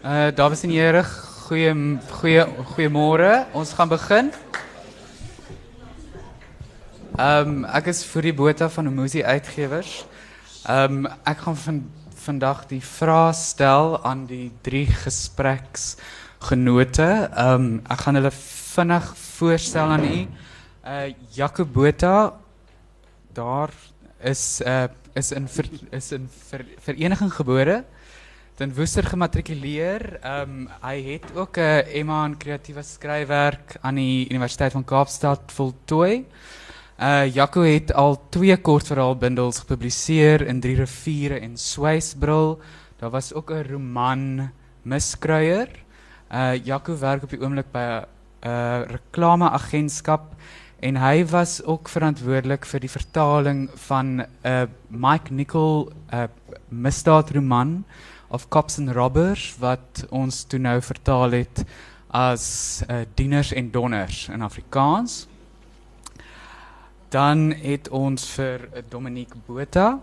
Uh dames en here, goeie goeie goeiemôre. Ons gaan begin. Ehm um, ek is die Botha van Umuzi Uitgewers. Ehm um, gaan van vandag die vraag stel aan die drie gespreksgenote. Ehm um, gaan hulle vinnig voorstel aan u. Uh Jaco Botha daar is uh is in ver, is in ver, vereniging gebore ten Woester gematrikuleer. Ehm um, hy het ook 'n uh, Emma in kreatiewe skryfwerk aan die Universiteit van Kaapstad voltooi. Uh Jaco het al twee kortverhaalbundels gepubliseer in Drie Riviere en Swysbril. Daar was ook 'n roman Miskruier. Uh Jaco werk op die oomblik by 'n uh, reklameagentskap en hy was ook verantwoordelik vir die vertaling van uh, Mike Nicol 'n uh, misdaadroman of Cops and Robbers wat ons toe nou vertaal het as uh, dieners en donners in Afrikaans. Dan het ons vir uh, Dominique Botha.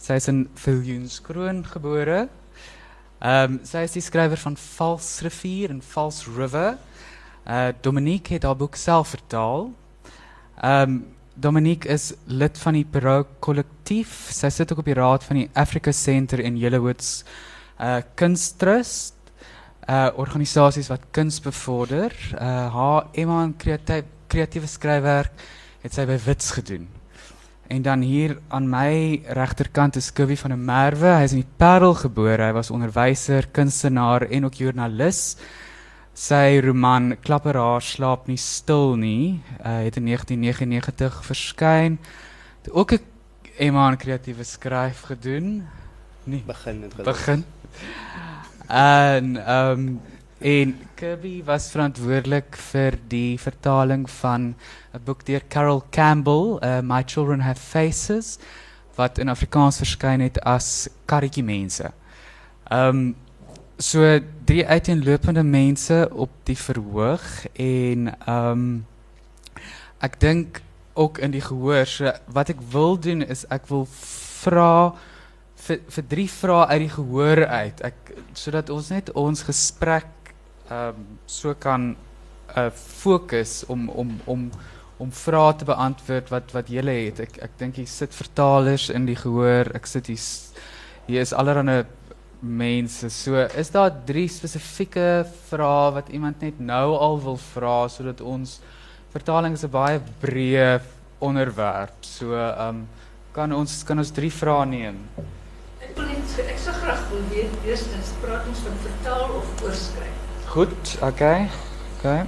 Sy is in Viljoenskroon gebore. Ehm um, sy is die skrywer van Vals Rivier en Vals River. Uh Dominique het haar boek self vertaal. Ehm um, Dominique is lid van die Perou kollektief. Sy sit ook op die raad van die Africa Center in Yellowwoods uh Kunstrust uh organisasies wat kuns bevorder. Uh haar Emma in kreatief kreatiewe skryfwerk het sy by Wits gedoen. En dan hier aan my regterkant is Kobie van der Merwe. Hy is in die Parel gebore. Hy was onderwyser, kunstenaar en ook joernalis. Sy roman Klapper haar slaap nie stil nie, uh, het in 1999 verskyn. Het ook 'n Emma in kreatiewe skryf gedoen. Nee, begin het Begin. En ehm um, en Kirby was verantwoordelik vir die vertaling van 'n boek deur Carol Campbell, uh, My Children Have Faces, wat in Afrikaans verskyn het as Karretjie Mense. Ehm um, so drie uiteenlopende mense op die verhoog en ehm um, ek dink ook in die gehoor. So wat ek wil doen is ek wil vra vir vir drie vrae uit die gehoor uit. Ek sodat ons net ons gesprek ehm um, so kan uh fokus om om om om vrae te beantwoord wat wat julle het. Ek ek dink jy sit vertalers in die gehoor. Ek sit hier hier is allerlei mense. So is daar drie spesifieke vrae wat iemand net nou al wil vra sodat ons vertaling is 'n baie breë onderwerp. So um, kan ons kan ons drie vrae neem. Ek wil net ek sou graag wil weet eerstens praat ons van vertaal of oorskryf. Goed, okay. Okay.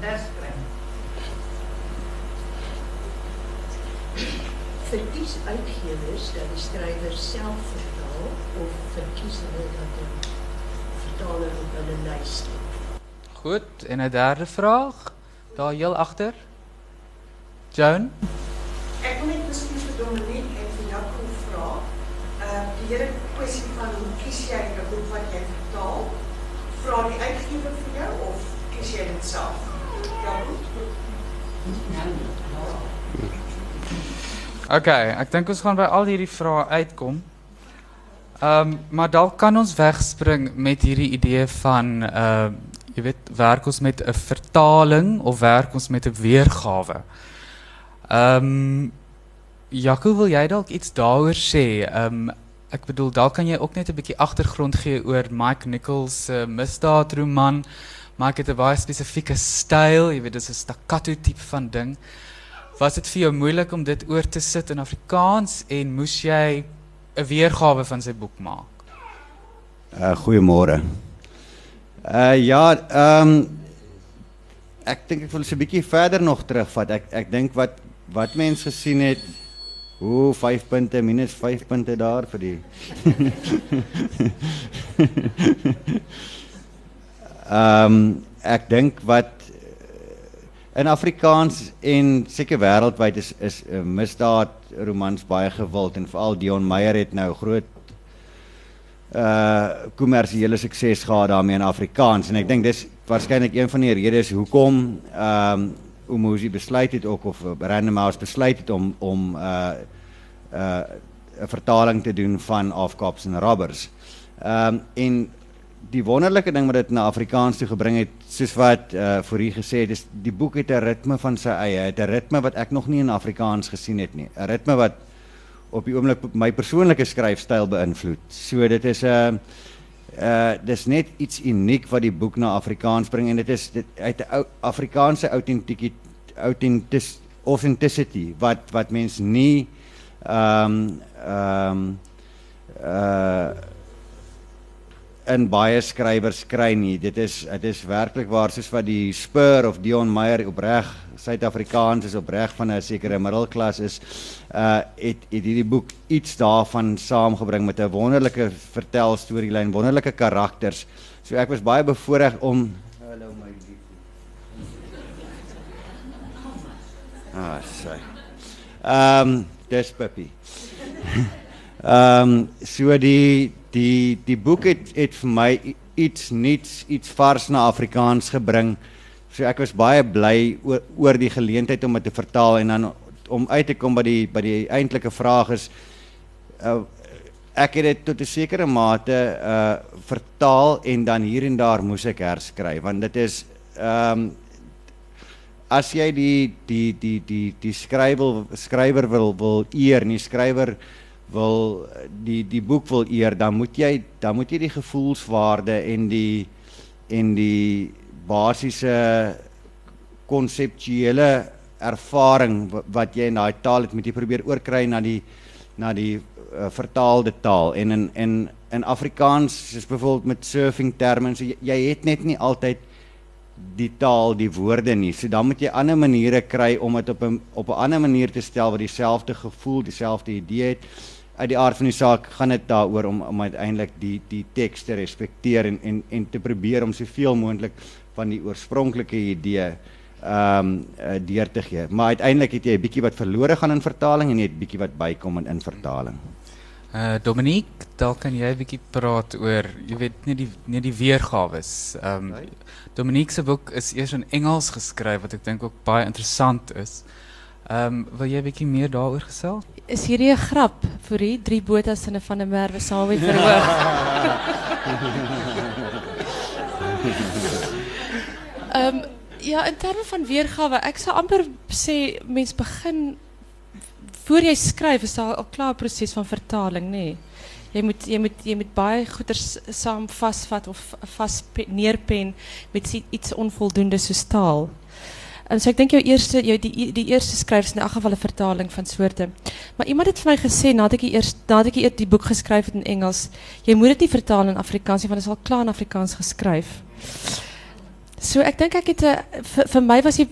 Verkies uitgewers dat die skrywer self vertaal of verkies hulle dat 'n vertaler op hulle lys steek. Goed, en 'n derde vraag. Daar heel agter. Joan? Ek wil net miskien vir Dominique en vir Jaco vra. Uh die hele kwessie van hoe kies jy 'n boek wat jy vertaal? Vra die uitgewer vir jou of kies jy dit self? Ja, goed. Okay, ek dink ons gaan by al hierdie vrae uitkom. Ehm um, maar dalk kan ons wegspring met hierdie idee van ehm uh, jy weet werk ons met 'n vertaling of werk ons met 'n weergawe. Ehm um, Jaco, wil jy dalk iets daaroor sê? Ehm um, ek bedoel dalk kan jy ook net 'n bietjie agtergrond gee oor Mike Nichols se uh, misdaadroman. Mike het 'n baie spesifieke styl, jy weet dis 'n staccato tipe van ding. Was dit vir jou moeilik om dit oor te sit in Afrikaans en moes jy 'n weergawe van sy boek maak? Uh goeiemôre. Uh ja, ehm um, ek dink ek wil 'n bietjie verder nog terugvat. Ek ek dink wat wat mense gesien het hoe 5 punte minus 5 punte daar vir die Ehm um, ek dink wat in Afrikaans en seker wêreldwyd is is 'n uh, misdaad romans baie gewild en veral Dion Meyer het nou groot uh kommersiële sukses gehad daarmee in Afrikaans en ek dink dis waarskynlik een van die redes hoekom ehm um, Umuzi besluit het ook of Random House besluit het om om uh uh 'n vertaling te doen van Cops and Robbers. Ehm um, en die wonderlike ding wat dit na Afrikaans toe gebring het, soos wat uh voor u gesê het, is die boek het 'n ritme van sy eie, het 'n ritme wat ek nog nie in Afrikaans gesien het nie. 'n Ritme wat op die oomblik my persoonlike skryfstyl beïnvloed. So dit is 'n uh, uh dis net iets uniek wat die boek na Afrikaans bring en dit is dit uit 'n Afrikaanse authenticity authentic authenticity wat wat mens nie ehm um, ehm um, uh in baie skrywers kry nie. Dit is dit is werklik waar soos wat die Spur of Dion Meyer opreg Suid-Afrikaans is opreg van 'n sekere middelklas is uh het het hierdie boek iets daarvan saamgebring met 'n wonderlike vertelstorielyn, wonderlike karakters. So ek was baie bevoorreg om Hallo my liefie. Ah, sorry. Ehm um, dis Pippi. Ehm um, so die die die boek het het vir my iets nuuts, iets vars na Afrikaans gebring. So ek was baie bly oor, oor die geleentheid om dit te vertaal en dan om uit te kom by die by die eintlike vraag is uh, ek het dit tot 'n sekere mate uh vertaal en dan hier en daar moes ek herskryf want dit is ehm um, as jy die die die die die skrywer skrywer wil wil eer, nie skrywer wil die die boek wil eer, dan moet jy dan moet jy die gevoelswaarde en die en die basiese konseptuele ervaring wat jy in daai taal het, moet jy probeer oorkry na die na die uh, vertaalde taal en in in in Afrikaans soos byvoorbeeld met surfing terme, so jy, jy het net nie altyd die taal, die woorde nie. So dan moet jy ander maniere kry om dit op 'n op 'n ander manier te stel wat dieselfde gevoel, dieselfde idee het uit die aard van die saak gaan dit daaroor om om uiteindelik die die teks te respekteer en en en te probeer om soveel moontlik van die oorspronklike idee ehm um, uh, deur te gee. Maar uiteindelik het jy 'n bietjie wat verlore gaan in vertaling en jy het bietjie wat bykom in, in vertaling. Uh Dominique, dalk kan jy 'n bietjie praat oor, jy weet nie die nie die weergawe. Ehm um, Dominique se boek is eers in Engels geskryf wat ek dink ook baie interessant is. Ehm um, wil jy 'n bietjie meer daaroor gesel? Is hierdie 'n grap vir die drie botas in 'n van der Merwe saam met verhoog? Ehm um, ja, in terme van weergawe, ek sou amper sê mens begin voor jy skryf is daar al klaar proses van vertaling, nê. Nee. Jy moet jy moet jy moet baie goeders saam vasvat of vas neerpen met iets onvoldoende soos taal. En so ek dink jou eerste jou die die eerste skryf is in elk geval 'n vertaling van soorte. Maar iemand het vir my gesê nadat ek eers nadat ek die boek geskryf het in Engels, jy moet dit nie vertaal in Afrikaans nie want dit is al klaar in Afrikaans geskryf. So ek dink ek het 'n vir, vir my was die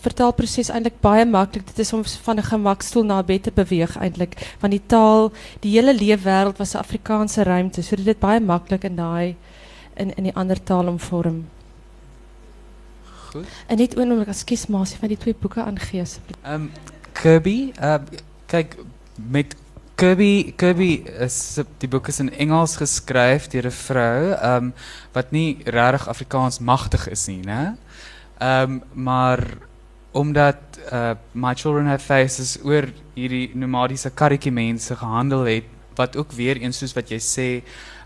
vertaalproses eintlik baie maklik. Dit is om van 'n gemakstoel na 'n bed te beweeg eintlik want die taal, die hele leefwêreld was 'n Afrikaanse ruimte. So dit het baie maklik in daai in in die ander taal omvorm. Goed. En net oomblik ekskuus maar van die twee boeke aangee asseblief. Ehm um, Kirby, uh, kyk met Kirby Kirby is die boek is in Engels geskryf deur 'n vrou ehm um, wat nie regtig Afrikaans magtig is nie? Ehm um, maar omdat uh, My Children Have Faces oor hierdie nomadiese karretjie mense gehandel het wat ook weer eens soos wat jy sê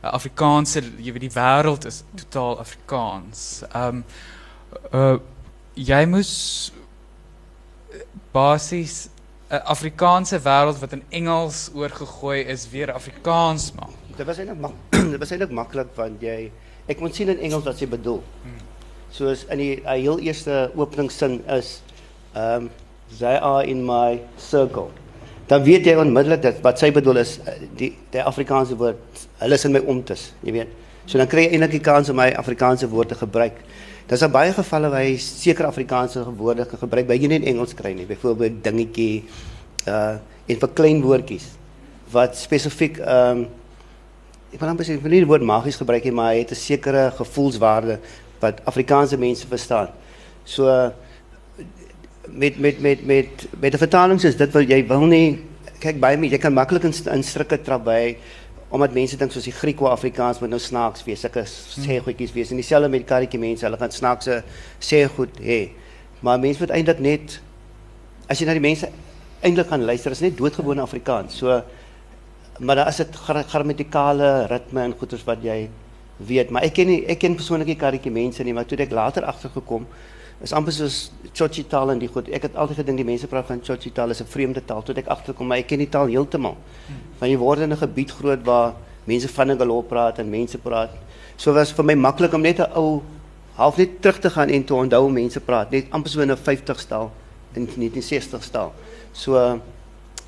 Afrikaanse jy weet die wêreld is totaal Afrikaans. Ehm um, uh jy moes basies 'n Afrikaanse wêreld wat in Engels oorgegooi is weer Afrikaans maak. Dit was eintlik mak dit was eintlik maklik want jy ek moet sien in Engels wat jy bedoel. Hmm. Soos in die uh, heel eerste openingssin is um they are in my circle. Dan weet jy onmiddellik dat wat sy bedoel is die die Afrikaanse woord hulle is in my omtes, jy weet. So dan kry jy eintlik die kans om my Afrikaanse woorde te gebruik. Daar is baie gevalle waar jy sekere Afrikaanse woorde kan gebruik by jy nie in Engels kry nie. Byvoorbeeld dingetjie uh en vir klein woordjies wat spesifiek ehm um, ek wil amper sê ek wil nie die woord magies gebruik nie, maar hy het 'n sekere gevoelswaarde wat Afrikaanse mense verstaan. So met met met met met 'n vertaling is dit wat jy wil nie kyk baie mense jy kan maklik in, in strikke trap by omdat mense dink soos die Grieko-Afrikaans moet nou snaaks wees, sulke sê goedjies wees en dieselfde met karretjie mense, hulle gaan snaakse sê goed hê. Maar mense moet eintlik net as jy na die mense eintlik gaan luister, is net doodgewone Afrikaans. So maar daar is dit grammatikale ritme en goeters wat jy weet, maar ek ken nie ek ken persoonlik nie Karretjie mense nie, maar toe het ek later agtergekom is amper soos Chochi taal en die goed. Ek het altyd gedink die mense praat van Chochi taal is 'n vreemde taal. Toe het ek agterkom, maar ek ken die taal heeltemal. Want jy word in 'n gebied groot waar mense van Ngalop praat en mense praat. So was vir my maklik om net 'n ou half net terug te gaan en te onthou hoe mense praat, net amper so in 'n 50 taal in 1960 taal. So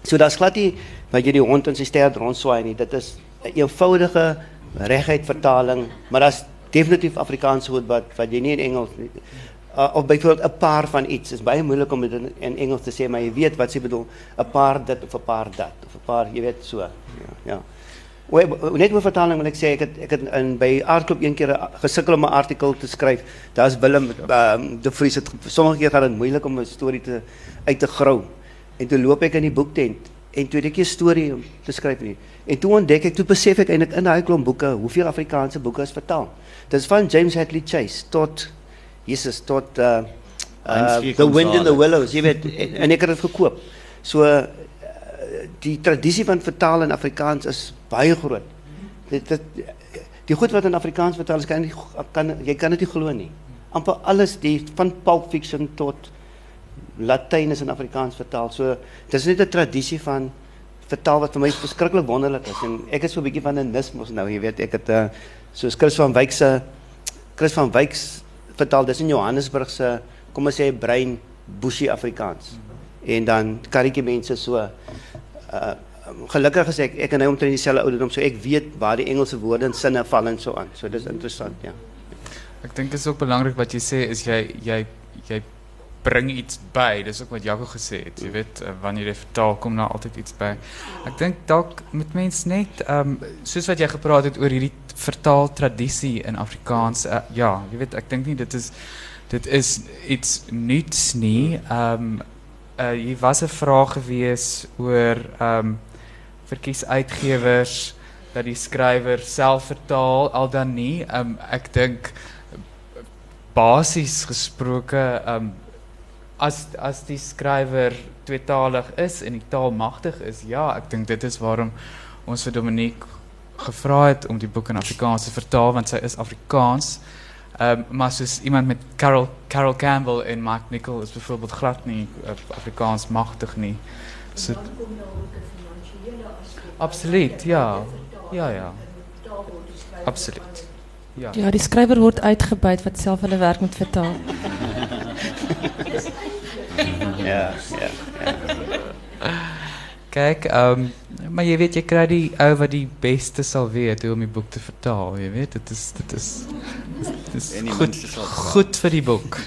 so daar's glad nie wat jy die hond in sy stert rondswaai nie. Dit is 'n eenvoudige reguit vertaling, maar daar's definitief Afrikaans woord wat wat jy nie in Engels nie. Uh, of bijvoorbeeld een paar van iets. Het is bijna moeilijk om het in, Engels te zeggen, maar je weet wat ze bedoelen. Een paar dit of een paar dat. Of een paar, je weet zo. Ja, ja. Net mijn vertaling wil ik zeggen, ik heb, in, bij Aardclub een keer gesukkel om een artikel te schrijven. Daar is Willem uh, de Vries. Het, sommige keer gaat het moeilijk om een story te, uit te grauw. En toen loop ik in die boektent. En toen heb ik een story om te schrijven. En toen ontdek ik, toen besef ik in die klomp boeken, hoeveel Afrikaanse boeken is vertaald. Dat is van James Hadley Chase tot... Jesus tot uh, uh The Wind in the Willows, jy weet en, en ek het dit gekoop. So uh, die tradisie van vertaal in Afrikaans is baie groot. Dit dit die goed wat in Afrikaans vertaal is kan nie kan jy kan dit nie glo nie. amper alles die van Pulp Fiction tot Latyn is in Afrikaans vertaal. So dis net 'n tradisie van vertaal wat vir my verskriklik wonderlik is en ek is so 'n bietjie van 'n nis mos nou, jy weet, ek het uh, soos Chris van Wyk se Chris van Wyk vertaal dis in Johannesburg se kom ons sê brein bushi Afrikaans. En dan karretjie mense so uh gelukkig is ek ek en hy omtrent dieselfde ouderdom so ek weet waar die Engelse woorde en sinne val en so aan. So dis interessant, ja. Ek dink dit is ook belangrik wat jy sê is jy jy jy bring iets by. Dis ook wat Jaco gesê het. Jy weet uh, wanneer jy vertaal kom daar altyd iets by. Ek dink dalk moet mens net ehm um, soos wat jy gepraat het oor hierdie vertaal tradisie in Afrikaans. Uh, ja, jy weet ek dink nie dit is dit is iets nuuts nie. Ehm um, uh, hier was 'n vraag gewees oor ehm um, verkies uitgewers dat die skrywer self vertaal al dan nie. Ehm um, ek dink basies gesproke ehm um, as as die skrywer tweetalig is en die taal magtig is, ja, ek dink dit is waarom ons vir Dominique gevra het om die boek in Afrikaans te vertaal want sy is Afrikaans. Ehm um, maar soos iemand met Carol Carol Campbell en Mark Nicol is byvoorbeeld glad nie uh, Afrikaans magtig nie. So Dan kom daar ook 'n finansiële aspek. Absoluut, ja. Ja, ja. Absoluut. Ja. Ja, die skrywer word uitgebuit wat self hulle werk moet vertaal. Ja, ja. Kijk, ehm, maar je weet, je krijgt die uit wat die beste zal weten om je boek te vertalen. Je weet, het is, het is, het is goed, goed voor die boek.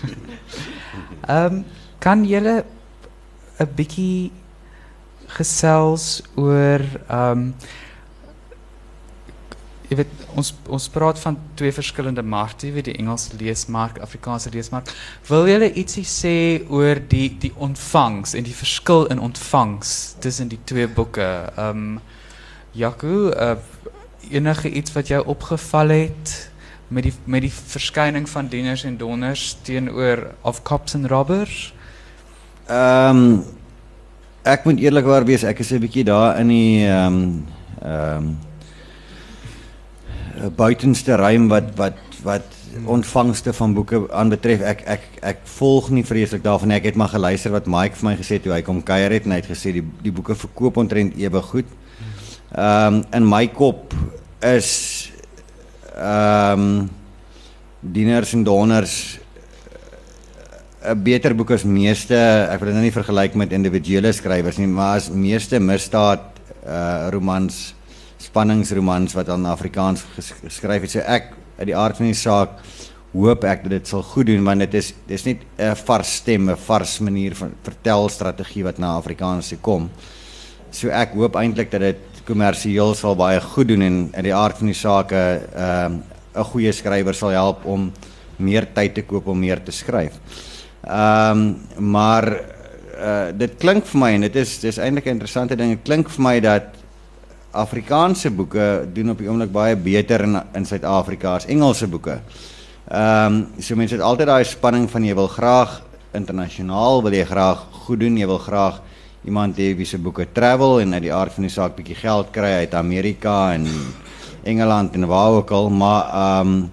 Ehm, kan jullie een beetje gesels oor, ehm, je weet, ons, ons praat van twee verschillende markten, wie die Engelse leesmarkt, Afrikaanse leesmarkt. Wil jullie ietsie sê oor die die ontvangs en die verskil in ontvangs tussen die twee boeke? Ehm um, Jaco, uh, enige iets wat jou opgeval het met die met die verskyning van dieners en donners teenoor of cops en robbers? Ehm ek moet eerlikwaar wees, ek is 'n bietjie daar in die ehm ehm uh, buitenste ruim wat wat wat ontvangste van boeke aanbetref. Ek ek ek volg nie vreeslik daarvan. Ek het maar geluister wat Mike vir my gesê het toe hy kom kuier het en hy het gesê die die boeke verkoop omtrent ewe goed. Ehm in my kop is ehm dieners en donners 'n beter boek as meeste, ek wil dit nou nie vergelyk met individuele skrywers nie, maar as meeste misdaad uh romans, spanningsromans wat aan Afrikaans ges geskryf het. So ek uit die aard van die saak hoop ek dat dit sal goed doen want dit is dis nie 'n vars stem, 'n vars manier van vertelstrategie wat na Afrikaans toe kom. So ek hoop eintlik dat dit kommersieel sal baie goed doen en in die aard van die saak 'n uh, 'n goeie skrywer sal help om meer tyd te koop om meer te skryf. Ehm um, maar uh, dit klink vir my en dit is dis eintlik 'n interessante ding. Dit klink vir my dat Afrikaanse boeke doen op die oomblik baie beter in in Suid-Afrika as Engelse boeke. Ehm um, so mense het altyd daai spanning van jy wil graag internasionaal wil jy graag goed doen, jy wil graag iemand hê wie se boeke travel en uit die aard van die saak bietjie geld kry uit Amerika en Engeland en waar ook al, maar ehm um,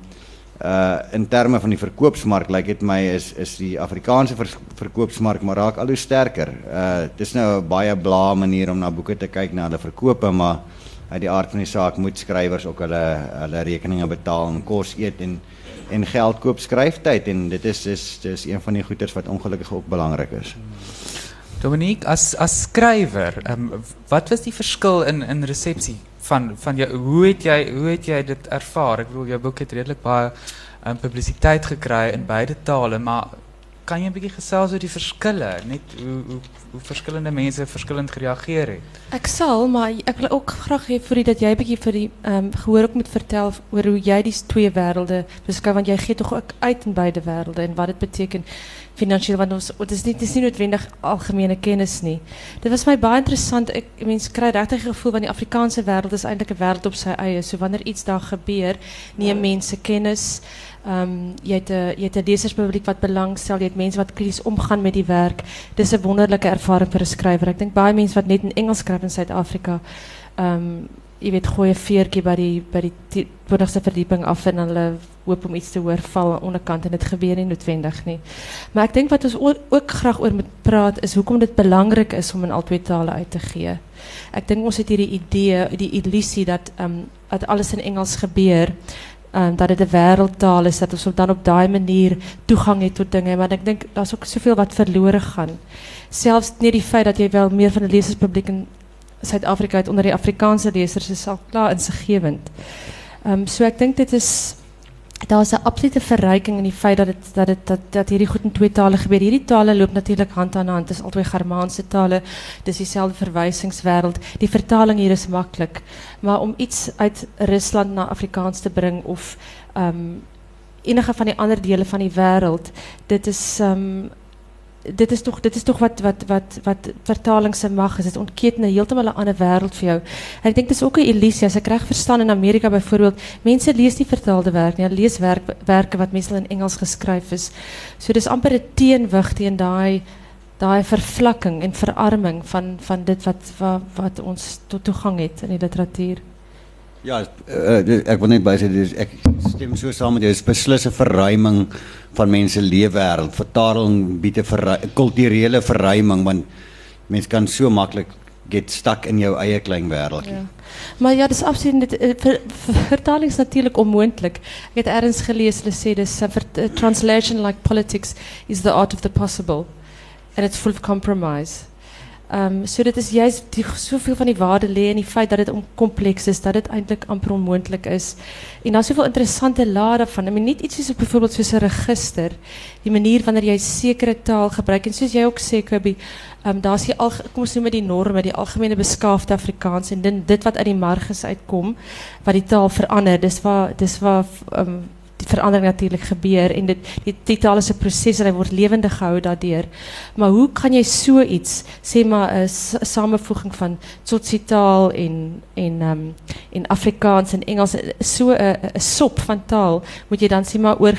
uh in terme van die verkoopsmark lyk dit my is is die Afrikaanse vers, verkoopsmark maar raak al hoe sterker. Uh dis nou 'n baie blaa manier om na boeke te kyk na hulle verkope, maar uit die aard van die saak moet skrywers ook hulle hulle rekeninge betaal en kos eet en en geld koop skryftyd en dit is dis dis een van die goeders wat ongelukkig ook belangrik is. Dominique as as skrywer, um, wat was die verskil in in resepsie van van jou hoe het jy hoe het jy dit ervaar? Ek bedoel jou boek het redelik baie um, publisiteit gekry in beide tale, maar kan jy 'n bietjie gesels oor die verskille, net hoe hoe hoe verskillende mense verskillend gereageer het? Ek sal, maar ek wil ook graag hê vir dat jy 'n bietjie vir die ehm um, gehoor ook moet vertel oor hoe jy die twee wêrelde beskryf want jy gee tog ook uit in beide wêrelde en wat dit beteken finansiëel want ons dit is nie dit is nie algemene kennis nie. Dit was my baie interessant. Ek mense kry regtig gevoel van die Afrikaanse wêreld is eintlik 'n wêreld op sy eie. So wanneer iets daar gebeur, neem mense kennis. Ehm um, jy het 'n jy wat belangstel, jy het mense wat krities omgaan met die werk. Dis 'n wonderlike ervaring vir 'n skrywer. Ek dink baie mense wat net in Engels skryf in Suid-Afrika, ehm jy weet gooi 'n veertjie by die die 20ste verdieping af en hulle hoop om iets te hoor val onderkant en dit gebeur nie noodwendig nie. Maar ek dink wat ons ook graag oor moet praat is hoekom dit belangrik is om in albei tale uit te gee. Ek dink ons het hierdie idee, die illusie dat ehm dat alles in Engels gebeur um, dat het een wereldtaal is, dat we dan op die manier toegang heeft tot dingen. Maar ik denk, dat is ook zoveel wat verloren gaan. Zelfs niet die feit dat je wel meer van de lezerspubliek in Zuid-Afrika onder die Afrikaanse lezers is al klaar inzichtgevend. Um, so ik denk dit is daar is 'n absolute verryking in die feit dat dit dat dit dat dat hierdie goed in twee tale gebeur. Hierdie tale loop natuurlik hand aan hand. Dit is albei Germaanse tale. Dis dieselfde verwysingswêreld. Die vertaling hier is maklik. Maar om iets uit Rusland na Afrikaans te bring of ehm um, enige van die ander dele van die wêreld, dit is ehm dit is toch, dit is toch wat, wat, wat, wat vertaling se mag is. Dit ontketen heeltemal 'n ander wêreld vir jou. En ek dink dis ook 'n illusie as ek reg verstaan in Amerika byvoorbeeld, mense lees nie vertaalde werk nie, hulle lees werk, werke wat meestal in Engels geskryf is. So dis amper 'n teenwig teen daai daai vervlakking en verarming van van dit wat wat, ons tot toegang het in die literatuur. Ja, uh, ek wil net by sê dis ek stem so saam met jou. Dis beslis 'n verruiming van mense leefwêreld. Vertaling bied 'n kulturele verruiming want mense kan so maklik get stuck in jou eie klein wêreldjie. Ja. Maar ja, dis absoluut dit eh, ver, vertaling is natuurlik onmoontlik. Ek het eers gelees hulle sê dis a translation like politics is the art of the possible and it's full of compromise. Ehm um, so dit is juist die soveel van die waarde lê in die feit dat dit kompleks is, dat dit eintlik amper onmoontlik is. En daar's soveel interessante lade van. I mean niet iets soos byvoorbeeld soos register, die manier wanneer jy sekere taal gebruik en soos jy ook sê Kobie, ehm um, daar's die al kom ons noem die norme, die algemene beskaafde Afrikaans en dit dit wat uit die marges uitkom wat die taal verander. Dis waar dis waar ehm um, die verandering natuurlijk gebeur en dit die, die taal is 'n proses en hy word lewendig gehou daardeur. Maar hoe kan jy so iets sê maar 'n samevoeging van Tsotsitaal en en ehm um, en Afrikaans en Engels so 'n 'n sop van taal moet jy dan sê maar oor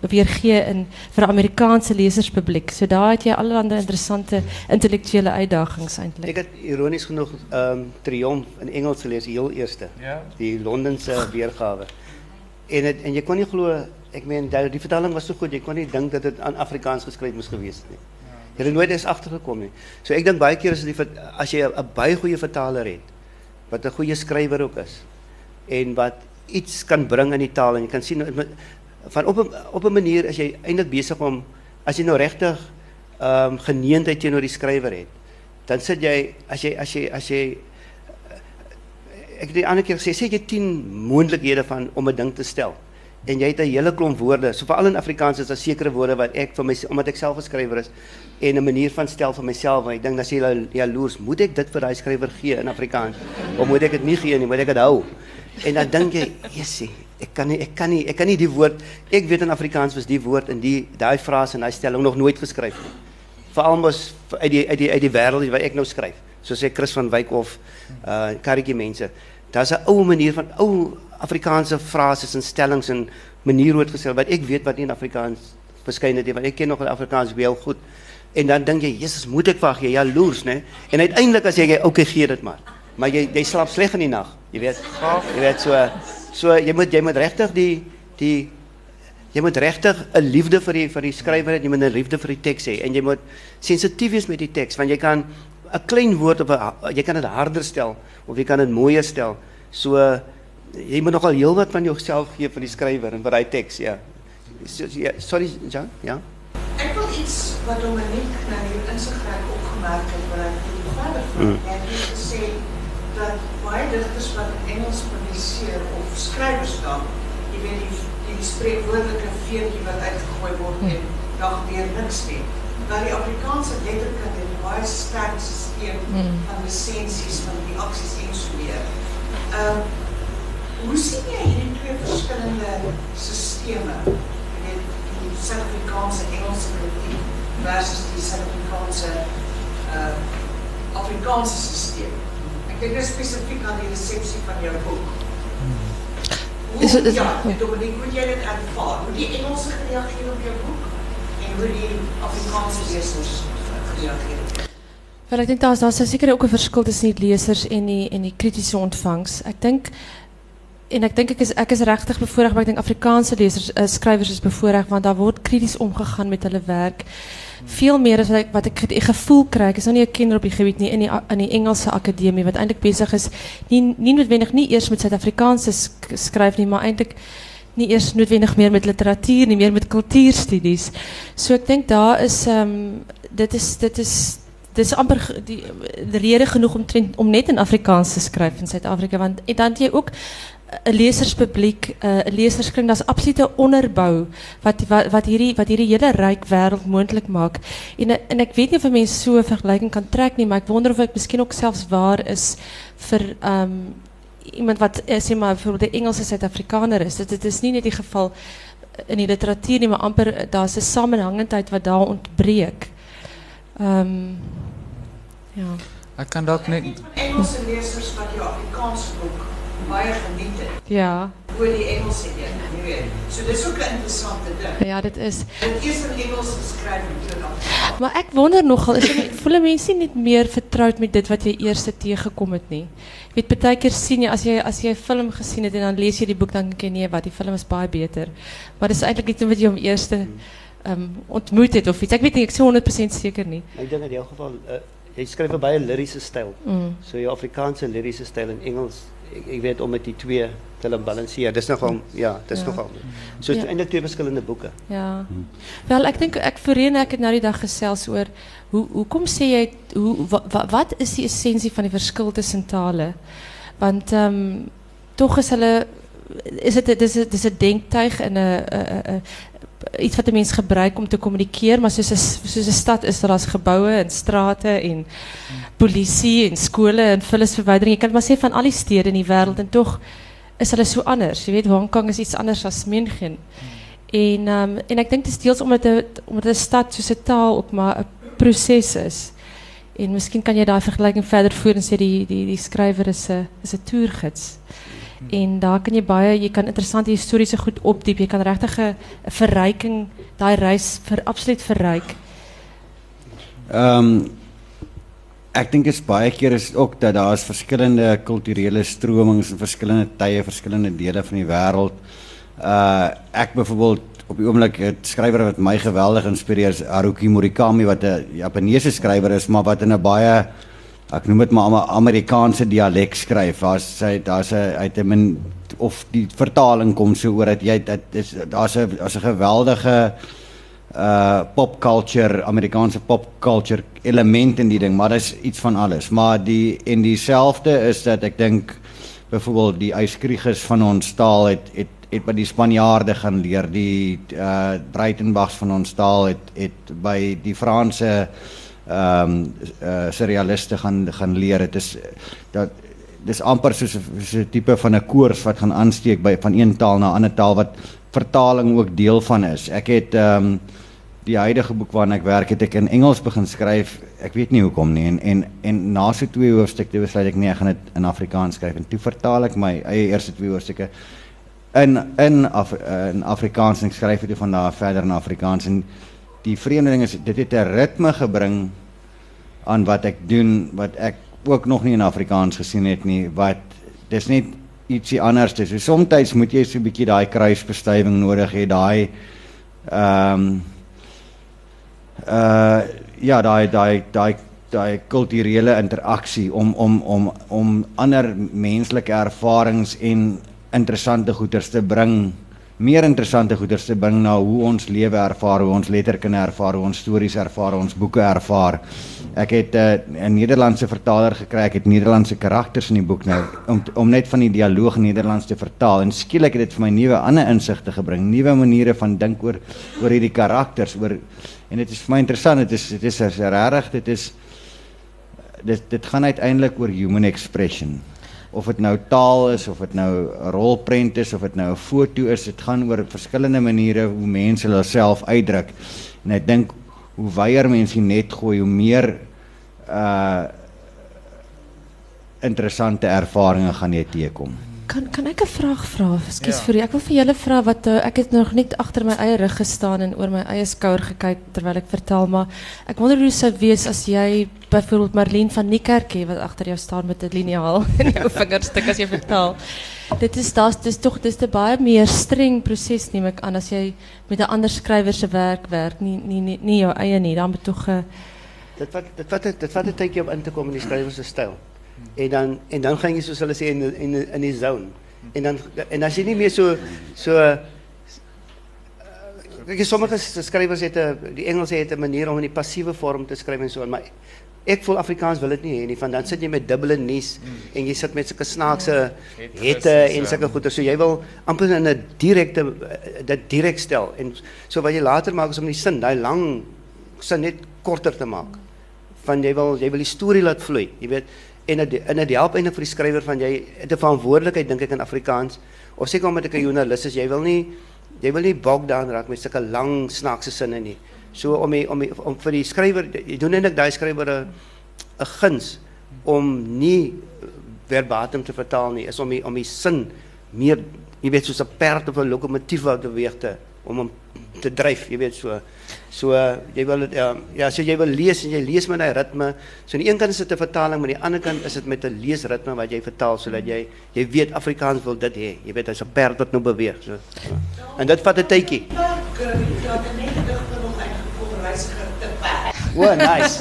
weer gee in vir Amerikaanse leserspubliek. So daar het jy allerlei interessante intellektuele uitdagings eintlik. Ek het ironies genoeg ehm um, Triomf in Engels gelees, heel eerste. Ja. Die Londense weergawe. En, en je kon niet geloven, ik meen, die, die vertaling was zo goed, je kon niet denken dat het aan Afrikaans geschreven moest geweest zijn. Je hebt nooit eens achtergekomen. Dus so ik denk bij keer als je een bij goede vertaler hebt, wat een goede schrijver ook is, en wat iets kan brengen in die taal, en je kan zien, van op een, op een manier is je eindelijk bezig om, als je nou rechtig ehm, um, geneendheid tegenover die schrijver hebt, dan zit jij, als je, als je, als je ek het die ander keer gesê sê jy 10 moontlikhede van om 'n ding te stel? En jy het 'n hele klomp woorde so veral in Afrikaans is daar sekere woorde wat ek vir my omdat ek self 'n skrywer is en 'n manier van stel vir myself want ek dink dat jy jaloers moet ek dit vir daai skrywer gee in Afrikaans of moet ek dit nie gee nie moet ek dit hou? En dan dink jy jessie ek kan nie ek kan nie ek kan nie die woord ek weet in Afrikaans was die woord in die daai frase en daai stelling nog nooit geskryf nie. Veral mos uit die uit die uit die wêreld wat ek nou skryf soos ek Chris van Wyk of uh karretjie mense. Daar's 'n ou manier van ou Afrikaanse frases en stellings en manier hoe dit gesê wat ek weet wat nie in Afrikaans verskyn het nie, want ek ken nog die Afrikaans baie goed. En dan dink jy, Jesus, moet ek wag jy jaloers, né? En uiteindelik as jy jy okay gee dit maar. maar jy jy slaap sleg in die nag. Jy weet. Jy weet so so jy moet jy moet regtig die die jy moet regtig 'n liefde vir die vir die skrywer hê, jy moet 'n liefde vir die teks hê en jy moet sensitief wees met die teks want jy kan 'n klein woord op 'n jy kan dit harder stel of jy kan dit mooier stel. So jy moet nogal heelwat van jouself gee vir die skrywer en vir daai teks, ja. So, ja. Sorry, Jan, ja. Ek wil iets wat Dominique nou hier in sy graag opgemerk het wat ek nie verder van. Mm. Hy het gesê dat baie digters wat in Engels publiseer of skrywers dan, jy weet die die spreekwoordelike veertjie wat uitgegooi word en dag weer niks nie. Maar die Afrikaanse letterkunde het 'n baie sterk stelsel Mm. van lisensies van die aksies en so meer. Ehm hoe sien jy hierdie twee verskillende? Jy weet die Suid-Afrikaanse Engelse kritiek versus die Suid-Afrikaanse uh Afrikaanse stelsel. Ek dink dis spesifiek aan die resepsie van jou boek. Hoe, Is is- ja, Dominique, hoe jy dit ervaar? Hoe die Engelse gereageer op jou boek hoe die Afrikaanse lezers reageren. Wel, ik denk dat daar zeker ook een verschil tussen die lezers en die, en die kritische ontvangst. Ik denk, en ik denk, ik is, ek is rechtig bevoorrecht, maar ik denk Afrikaanse lezers, uh, eh, schrijvers is bevoorrecht, want daar wordt kritisch omgegaan met hun werk. Veel meer is wat ik, wat gevoel krijg, is nog niet een kinder op die gebied, niet in, die, in die Engelse academie, wat eigenlijk bezig is, niet nie noodwendig, niet eerst met Zuid-Afrikaanse schrijven, maar eigenlijk niet eens noodwendig meer met literatuur, niet meer met cultuurstudies. Dus so ik denk dat is, um, dit is, dit is, dit is amper die, de reden genoeg om, om net in Afrikaans te schrijven in Zuid-Afrika. Want dan dat je ook eh, een lezerspubliek, eh, een lezerskring, dat is absolute onderbouw wat, wat, wat hierdie, wat hierdie hele rijk wereld mogelijk maakt. En, ik weet niet of mensen zo'n so vergelijking kan trekken, maar ik wonder of het misschien ook zelfs waar is voor... Ehm, iemand wat eh, sê maar byvoorbeeld 'n Engelse Suid-Afrikaner is. Dit dit is nie net die geval in die literatuur nie, maar amper eh, daar's 'n samenhangendheid wat daar ontbreek. Ehm ja. Ek kan dalk net Van Engelse lesers wat jou Afrikaanse boek baie geniet het. Ja. oor die Engelse een, jy weet. So dis ook 'n interessante ding. Ja, dit is. Dit eers in Engels geskryf en toe in Afrikaans. Maar ek wonder nogal, is dit voel mense nie net meer vertroud met dit wat jy eers teëgekom het nie? Jy weet baie keer sien jy as jy as jy 'n film gesien het en dan lees jy die boek dan dink jy nee, wat die film is baie beter. Maar dis eintlik iets wat jy hom eers ehm um, ontmoet het of iets. Ek weet nie, ek is 100% seker nie. Ik denk in jouw geval, uh, jy skryf 'n baie lyriese styl. Mm. So jou Afrikaanse lyriese styl en Engels, ik, weet om met die twee te balanceren. Dat is nogal, ja, dat is nogal. So. En de twee verschillende boeken. Ja. Wel, ik denk, ik voorheen heb het naar die dag gezels over, hoe, hoe kom zij? hoe, wat, is die essentie van die verschil tussen talen? Want ehm, toch is hulle is het, is, is denktuig en iets wat de mens gebruikt om te communiceren. Maar zoals een stad is er als gebouwen en straten en politie en scholen en vullisverwijdering. Je kan maar zeggen van alle steden in die wereld en toch is alles zo anders. Je weet, Hongkong is iets anders dan München. En, ehm, en ik denk dat het deels omdat de, omdat de stad tussen taal ook maar een proces is. En misschien kan je daar vergelijking verder voeren en zeggen die, die, die schrijver is een, is. En daar kan jy baie jy kan interessante historiese goed opdiep. Jy kan regtig 'n verryking daai reis vir absoluut verryk. Ehm ek dink is baie keer is ook dat daar is verskillende kulturele stromings in verskillende tye, verskillende dele van die wêreld. Uh ek byvoorbeeld op die oomblik 'n skrywer wat my geweldig inspireer is Haruki Murakami wat 'n Japaneese skrywer is, maar wat in 'n baie ek noem dit maar 'n Amerikaanse dialek skryf. Daar's sy daar's 'n uit 'n min of die vertaling kom so oor dat jy dit is daar's 'n daar's 'n geweldige uh pop culture Amerikaanse pop culture element in die ding maar dis iets van alles maar die en dieselfde is dat ek dink byvoorbeeld die yskrieges van ons taal het het het by die Spanjaarde gaan leer die uh Breitenbergs van ons taal het het by die Franse ehm um, uh surrealiste gaan gaan leer dit is dat dis amper soos 'n tipe van 'n koors wat gaan aansteek by van een taal na 'n ander taal wat vertaling ook deel van is. Ek het ehm um, die huidige boek waarna ek werk het ek in Engels begin skryf. Ek weet nie hoekom nie en en en na so twee hoofstukke besluit ek nee, ek gaan dit in Afrikaans skryf en toe vertaal ek my eie eerste twee hoofstukke in in Af, in Afrikaans en ek skryf dit van daar verder in Afrikaans en die vreemde ding is dit het 'n ritme gebring aan wat ek doen wat ek ook nog nie in Afrikaans gesien het nie wat dis net ietsie anders is. So soms moet jy so 'n bietjie daai kruisbestuiving nodig hê, daai ehm um, uh ja, daai daai daai daai kulturele interaksie om om om om ander menslike ervarings en interessante goeders te bring meer interessante goeders te bring na hoe ons lewe ervaar, hoe ons letterkunde ervaar, hoe ons stories ervaar, ons boeke ervaar. Ek het uh, 'n Nederlandse vertaler gekry, ek het Nederlandse karakters in die boek nou om om net van die dialoog Nederlands te vertaal en skielik het dit vir my nuwe ander insigte gebring, nuwe maniere van dink oor oor hierdie karakters, oor en dit is vir my interessant, dit is dit is regtig, dit is dit dit gaan uiteindelik oor human expression of dit nou taal is of dit nou 'n rolprent is of dit nou 'n foto is, dit gaan oor verskillende maniere hoe mense hulle self uitdruk. En ek dink hoe wyer mense net gooi, hoe meer uh interessante ervarings gaan jy teekom. Kan, kan ik een vraag vragen? Excuse ja. voor je. Ik wil van jullie vragen, wat eh, ik heb nog niet achter mijn eigen rug gestaan en over mijn eigen schouder gekeken terwijl ik vertel, maar ik wonder hoe het zou wees als jij bijvoorbeeld Marleen van Niekerk wat achter jou staat met het liniaal in jouw vingerstuk als je vertelt. Dit is, dat, is toch dit is baie meer streng proces, neem ik aan, als jij met een ander schrijverse werk werkt, niet nie, nie, nie jouw eigen, nie. dan moet toch... dat dit wat, dit wat, dit wat het tijdje om in te kom in die skrywer se styl. En dan, en dan ging je, zoals hulle sê, in, in, in die zone. En dan, en dan je niet meer zo... So, so, eh, Kijk, sommige schrijvers hebben, die Engelsen hebben een manier om in die passieve vorm te schrijven en zo. Maar ik voel Afrikaans wil het niet. Nie, dan zit je met dubbele nies en je zit met zulke snaakse hitte en zulke goede. Dus so, jij wil amper in een directe, eh, dat direct stel. En zo wat je later maakt is om die zin, die lang zin net korter te maken. Van jij wil, jy wil die story laten vloeien. Je weet, en het, en dit help eintlik vir die skrywer van jy het 'n verantwoordelikheid dink ek in Afrikaans. Of seker omdat ek 'n joernalis is jy wil nie jy wil nie bog down raak met sulke lang snaakse sinne nie. So om die, om die, om vir die skrywer jy doen eintlik daai skrywer 'n 'n guns om nie verbatim te vertaal nie is om die, om die sin meer jy weet soos 'n perd of 'n lokomotief wat beweeg te om hom te dryf jy weet so So jy wil dit ja, ja, so jy wil lees en jy lees met 'n ritme. So aan die een kant is dit 'n vertaling, maar aan die ander kant is dit met 'n leesritme wat jy vertaal sodat jy jy weet Afrikaans wil dit hê. Jy weet hy's 'n perd wat nou beweeg. So. En dit vat 'n tydjie. O, nice.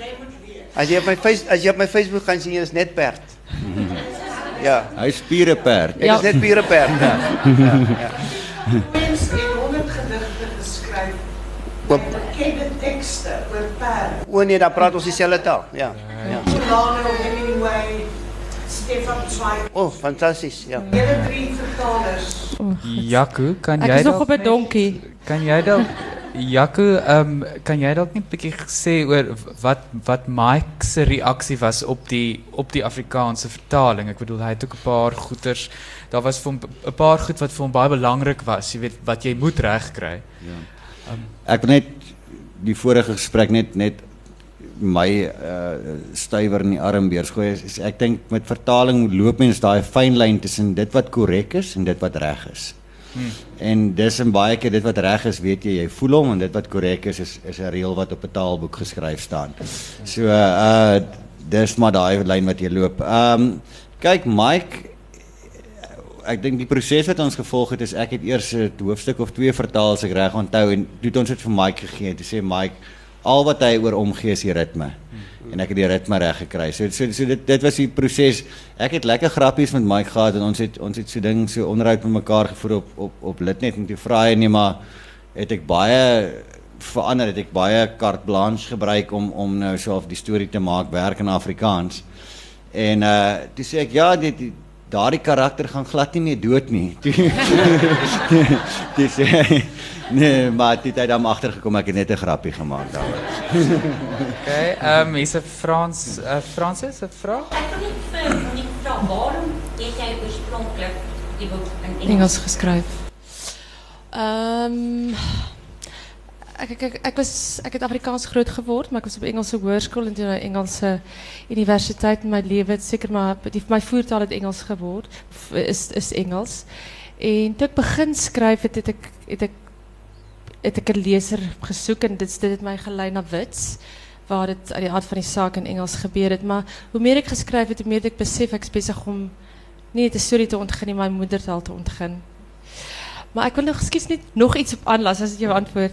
jy moet weet. As jy op my face as jy op my Facebook gaan sien, is net perd. Ja, hy spiere perd. Ek ja. is net spiere perd. ja. ja. ja oop bekende tekste oor perde. O nee, dan praat ons dieselfde taal. Ja. Ja. Solano, Hemingway, Stefan Zweig. Oh, fantasties. Ja. Julle drie vertalers. Jaco, kan jy Ek is nog op 'n donkie. Kan jy dalk Jaco, ehm um, kan jy dalk net 'n bietjie sê oor wat wat Mike se reaksie was op die op die Afrikaanse vertaling? Ek bedoel hy het ook 'n paar goeters. Daar was vir 'n paar goed wat vir hom baie belangrik was, jy weet wat jy moet regkry. Ja. Um, ek wil net die vorige gesprek net net my uh stywer in die armbeers gooi is ek dink met vertaling loop mens daai fyn lyn tussen dit wat korrek is en dit wat reg is. Hmm. En dis en baie keer dit wat reg is, weet jy, jy voel hom en dit wat korrek is is is 'n reël wat op 'n taalboek geskryf staan. So uh dis maar daai lyn wat jy loop. Um, kyk Mike ek dink die proses wat ons gevolg het is ek het eers 'n hoofstuk of twee vertaal as ek reg onthou en toe het ons dit vir Mike gegee en sê Mike al wat hy oor omgee is die ritme en ek het die ritme reg gekry. So so so dit dit was die proses. Ek het lekker grappies met Mike gehad en ons het ons het so ding so onderhoud met mekaar gevoer op op op Litnet en toe vra hy nee maar het ek baie verander het ek baie carte blanche gebruik om om nou so of die storie te maak werk in Afrikaans. En uh toe sê ek ja dit daardie karakter gaan glad nie meer dood nie. Dis nee, maar dit het dan agtergekom ek het net 'n grappie gemaak daaroor. okay, ehm um, is 'n Frans uh, Fransis 'n vraag? Ek wil net vir nie vra waarom het jy oorspronklik die boek in Engels, geskryf? Ehm um, ek ek ek ek was ek het Afrikaans groot geword, maar ek was op Engelse hoërskool en toe na Engelse universiteit in my lewe, seker maar die my voertaal het Engels geword, is is Engels. En toe ek begin skryf het, het ek het ek het ek 'n leser gesoek en dit dit het my gelei na Wits waar dit uit die aard van die saak in Engels gebeur het, maar hoe meer ek geskryf het, hoe meer ek besef ek's besig om nie net 'n storie te ontgin maar my moedertaal te ontgin. Maar ek wil nog skies net nog iets op aanlas as dit jou antwoord.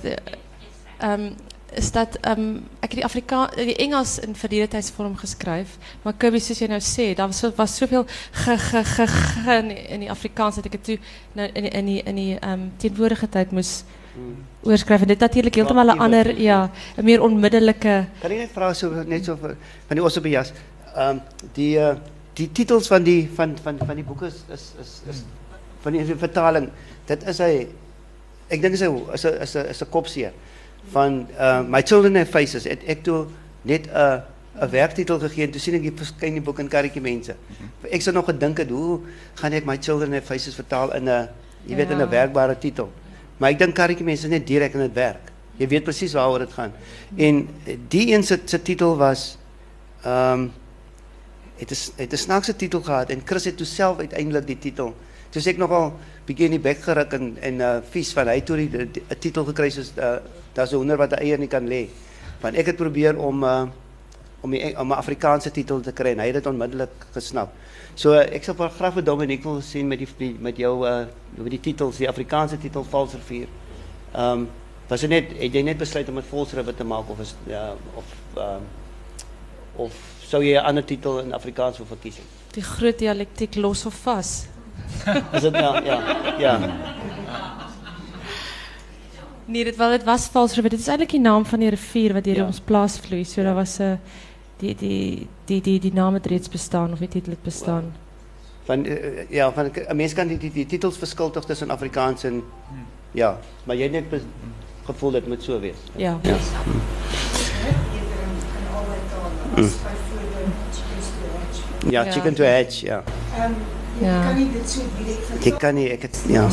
Ehm is dat ehm ek het die Afrika die Engels in verdedigtheidsvorm geskryf, maar Kirby soos jy nou sê, daar was was soveel ge ge ge, in, die- Afrikaans dat ek dit toe nou in in die in die ehm teenwoordige tyd moes oorskryf en dit natuurlik heeltemal 'n ander ja, 'n meer onmiddellike Kan ik net vragen so, net zo van die Ossebejas? Um, die, uh, die titels van die, van, van, van die boeken is, is, is, is van die vertaling, dat is hij, ik denk is een, is een, is een, is kopseer. Van uh, My Children Have Faces, het ek toe net 'n uh, 'n werktitel gegee en toe sien ek die verskyn die boek in karretjie mense. Ek sou nog gedink het hoe gaan ek My Children Have Faces vertaal in 'n jy weet in 'n werkbare titel. Maar ik denk karretjie mensen net direct in het werk. Je weet precies waarover het gaat. En die in titel was... Ehm, het is, het is titel gehad. En Chris heeft toen zelf uiteindelijk die titel. Dus ik nogal begin beetje in die bek gerukt en, eh, vies van. Hij toen een titel gekregen, dus, uh, eh, dat is een wat de niet kan lezen. Want ik het proberen om... Eh, om die om 'n Afrikaanse titel te kry hy het dit onmiddellik gesnap. So uh, ek sou graag vir Dominique wil sien met die met jou uh met die titels, die Afrikaanse titel Valsrivier. Ehm um, was dit net het jy net besluit om dit Volsrivier te maak of is ja of ehm um, of sou jy 'n ander titel in Afrikaans wil verkies? die groot dialektiek los of vas. Is dit nou ja, ja. Nee, dit wel dit was vals rivier. Dit is eintlik die naam van die rivier wat Ja. ons plaas vloei. So daar was die, die, die, die, die namen reeds bestaan of die titel bestaan. Van, eh, eh, ja, van, mensen kan die, die, die titels verschil toch tussen Afrikaans en... Hmm. Ja, maar jij hebt het gevoel dat het moet zo wees. Ja. Hmm. ja. Ja, chicken to hedge, ja. Um, je ja. kan niet dit zo direct Ik kan niet, ik het, ja.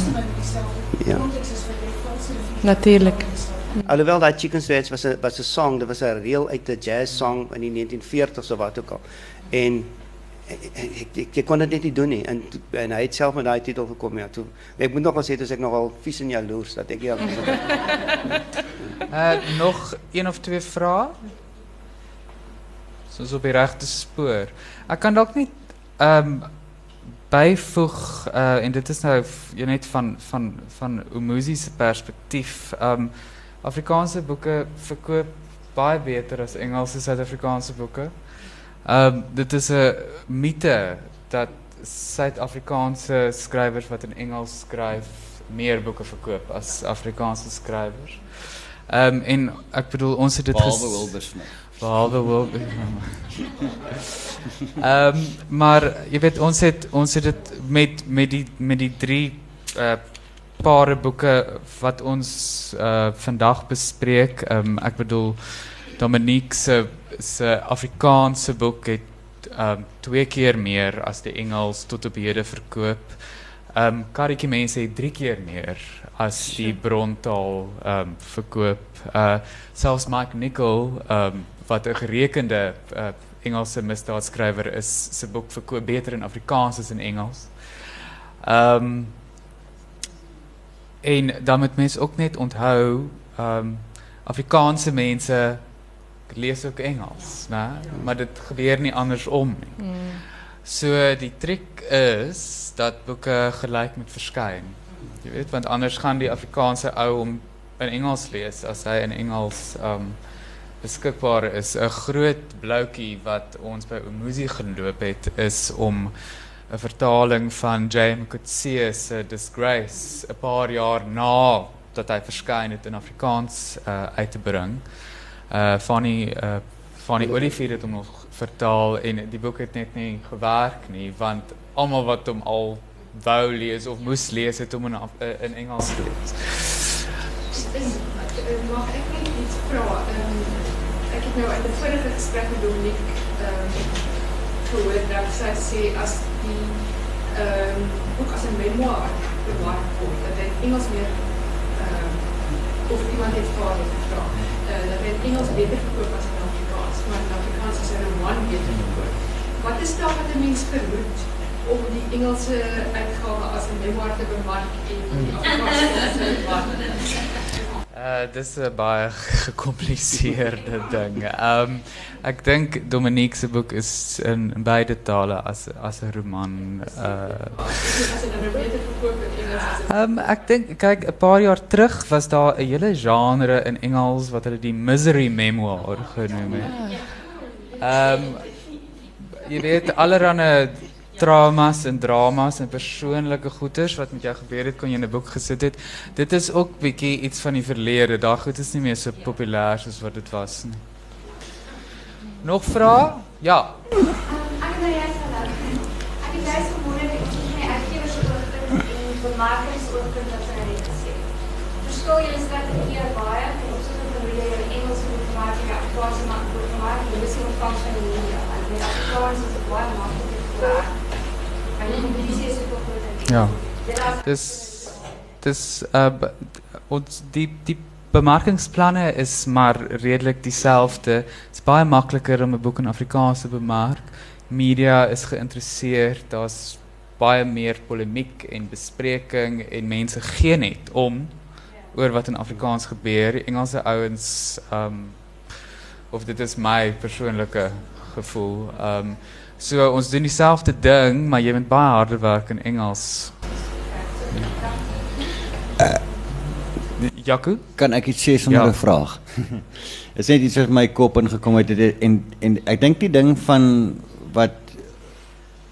Ja. Natuurlijk. Alhoewel daai chicken to hatch was 'n was 'n song, dit was 'n reel uit 'n jazz song in die 1940s of wat ook al. En ek, ek, ek kon dit net nie doen nie en toe- en hy het self met daai titel gekom ja toe. Ek moet nog wel sê dis ek nogal vies en jaloers dat ek ja. Uh, nog een of twee vrae? Soos op die regte spoor. Ek kan dalk net ehm um, byvoeg uh en dit is nou net van van van Umuzi se perspektief. Ehm um, Afrikaanse boeke verkoop baie beter as Engelse Suid-Afrikaanse boeke. Ehm um, dit is 'n mite dat Suid-Afrikaanse skrywers wat in Engels skryf meer boeke verkoop as Afrikaanse. Ehm um, en ek bedoel ons het dit Behalwe ges- Wilbur Smith. Behalwe Wilbur. Ehm maar jy weet ons het ons het dit met met die met die drie uh pare boeke wat ons uh vandag bespreek. Ehm ek bedoel Dominique se se Afrikaanse boek het ehm twee keer meer as die Engels tot op hede verkoop. Um, mense het drie keer meer as die brontaal um, verkoop. Uh selfs Mike Nicol ehm um, wat 'n gerekende uh, Engelse misdaadskrywer is, se boek verkoop beter in Afrikaans as in Engels. Um, en dan moet mense ook net onthou ehm um, Afrikaanse mense lees ook Engels? Maar dit gebeur nie andersom nie. Mm. So die trick is dat boeke gelyk moet verskyn. Jy weet, want anders gaan die Afrikaanse ou om in Engels lees as hy in Engels um beskikbaar is. 'n Groot bloutjie wat ons by Umuzi geloop het is om 'n vertaling van J.M. Coetzee se Disgrace 'n paar jaar na dat hy verskyn het in Afrikaans uh, uit te bring. Uh Fanny uh Fanny Olivier het hom nog vertaal en die boek het net nie gewerk nie want almal wat hom al wou lees of moes lees het hom in Af- uh, in Engels gelees. Mag ek net iets vra? Ehm ek het nou in 'n vorige gesprek met Dominique ehm gehoor dat sy sê as ehm boek as 'n memoir bewaar word, dat dit Engels meer ehm of iemand het vir haar gevra. Uh, dat dit Engels beter verkoop as in Afrikaans, maar in Afrikaans is 'n roman beter verkoop. Wat is daar wat 'n mens verhoed om die Engelse uitgawe as 'n memoir te bemark en die Afrikaanse as 'n Eh, uh, dit is een baie gecompliceerde ding. Ehm, Ik denk Dominique's boek is in beide talen als een roman. Eh. Ehm, Ik um, denk, kijk, een paar jaar terug was daar een hele genre in Engels wat hulle die misery memoir genoemd. Um, ehm, je weet allerhande traumas en dramas en persoonlike goeters wat met jou gebeur het kon jy in 'n boek gesit het. Dit is ook bietjie iets van die verlede. Daai goed is nie meer so populêr soos wat dit was nie. Nog vrae? Ja. Ek het nou juist gedink. Ek het gewonder ek het my uitgewers oorpunt en bemarkingsoorpunt wat sy net gesê. Verskil julle strategie baie ten opsigte van hoe jy jou Engels moet maak en Afrikaans maak en dis ook van van die media. Ek weet Afrikaans is baie makliker te Ja. Is Dis dis uh ons die die bemarkingsplanne is maar redelik dieselfde. Dit is baie makliker om 'n boek in Afrikaans te bemark. Media is geïnteresseerd. Daar's baie meer polemiek en bespreking en mense gee net om oor wat in Afrikaans gebeur. Die Engelse ouens um of dit is my persoonlike gevoel. Um so ons doen dieselfde ding, maar jy moet baie harder werk in Engels. Jaco? Kan ek iets sê sonder Ja. 'n vraag? Dit is net iets wat my kop ingekom het- en en ek dink die ding van wat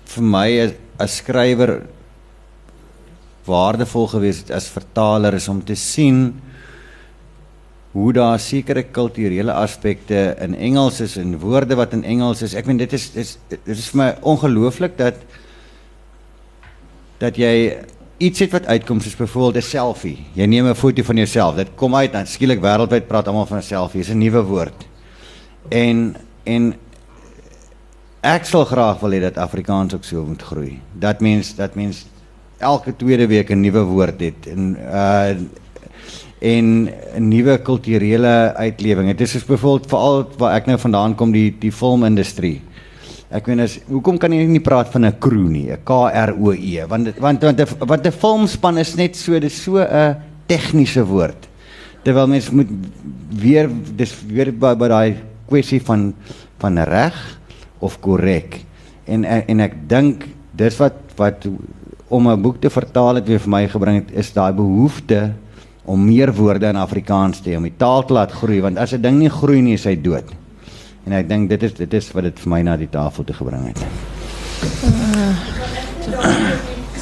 vir my as, as skrywer waardevol gewees het as vertaler is om te sien hoe daar sekere kulturele aspekte in Engels is en woorde wat in Engels is. Ek meen dit is dit is, dit is vir my ongelooflik dat dat jy iets het wat uitkom soos byvoorbeeld 'n selfie. Jy neem 'n foto van jouself. Dit kom uit dan skielik wêreldwyd praat almal van 'n selfie. Dis 'n nuwe woord. En en ek sal graag wil hê dat Afrikaans ook so moet groei. Dat mens dat mens elke tweede week 'n nuwe woord het en uh en nuwe kulturele uitlewing. Dit is soos byvoorbeeld veral waar ek nou vandaan kom die die filmindustrie. Ek meen as hoekom kan jy nie praat van 'n crew nie, 'n K R O E, want want want 'n want 'n filmspan is net so dis so 'n tegniese woord. Terwyl mens moet weer dis weer by by daai kwessie van van reg of korrek. En en ek dink dis wat wat om 'n boek te vertaal het weer vir my gebring het is daai behoefte om meer woorde in Afrikaans te hê om die taal te laat groei want as 'n ding nie groei nie is hy dood. En ek dink dit is dit is wat dit vir my na die tafel toe gebring het.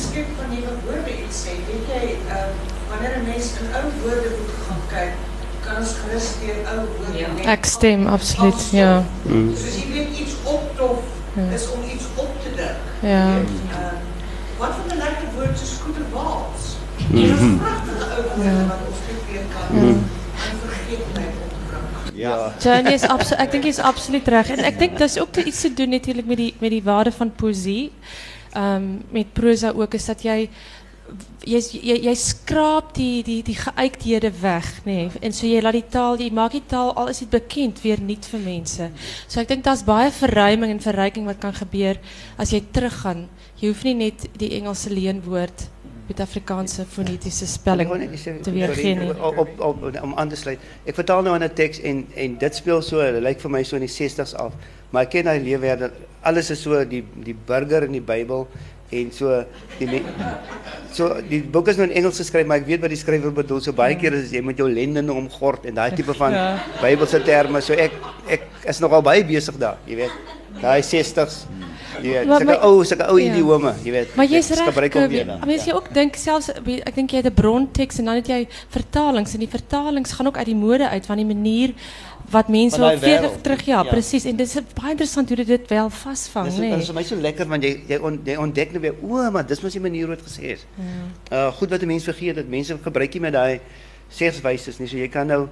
skep van nuwe woorde iets sê. Weet jy, uh, wanneer 'n mens in ou woordeboeke gaan kyk, kan ons gerus deur ou woorde Ja. Ek stem absoluut, ja. Dus as jy weet iets optof Ja. is om iets op te dink. Ja. Uh, wat van 'n lekker woord so skooterwaals. Mhm. Dit is pragtige ou woorde Ja. Ja. ja nee, is absolu- ik denk je is absoluut recht. En ik denk dat is ook iets te doen met die, met die waarde van poëzie. Ehm, met proza ook, is dat jij... Jij schraapt die, die, die geuiktheden weg. Nee. En zo so je laat die taal, je maakt die taal, al is het bekend, weer niet voor mensen. Dus so ik denk dat is baie verruiming en verrijking wat kan gebeuren als je teruggaat. Je hoeft niet net die Engelse leenwoord het Afrikaanse fonetische spelling Om aan te sluiten. Ik vertaal nou een tekst en, en dit speelt zo, so, lijkt voor mij zo in de 60s af. Maar ik ken haar leefwereld, alles is zo, die, die burger in die Bijbel. En zo, die, so, die boek is nou in Engels geschreven, maar ik weet wat die schrijver bedoelt. Zo so, baie keer is je met jouw lenden nou omgord en dat type van. Bijbelse termen. Zo, ik, is nogal bij bezig daar, je weet. Daar 60s. Je weet, maar, oh, zulke oude je weet. Maar jy's reg. Mens jy ook dink selfs ik denk jij het 'n en dan het jy vertalings en die vertalings gaan ook uit die mode uit van die manier wat mensen wel verder terug, ja, ja. precies. En het is baie interessant hoe dit wel vastvangt. Dat is voor mij zo lekker, want jij on, ontdekt nu weer, oeh, maar dat is die manier wat het gezegd. Ja. Uh, goed wat de mensen vergeet, dat mensen gebruiken met die zegswijzes, nie. so jy kan nou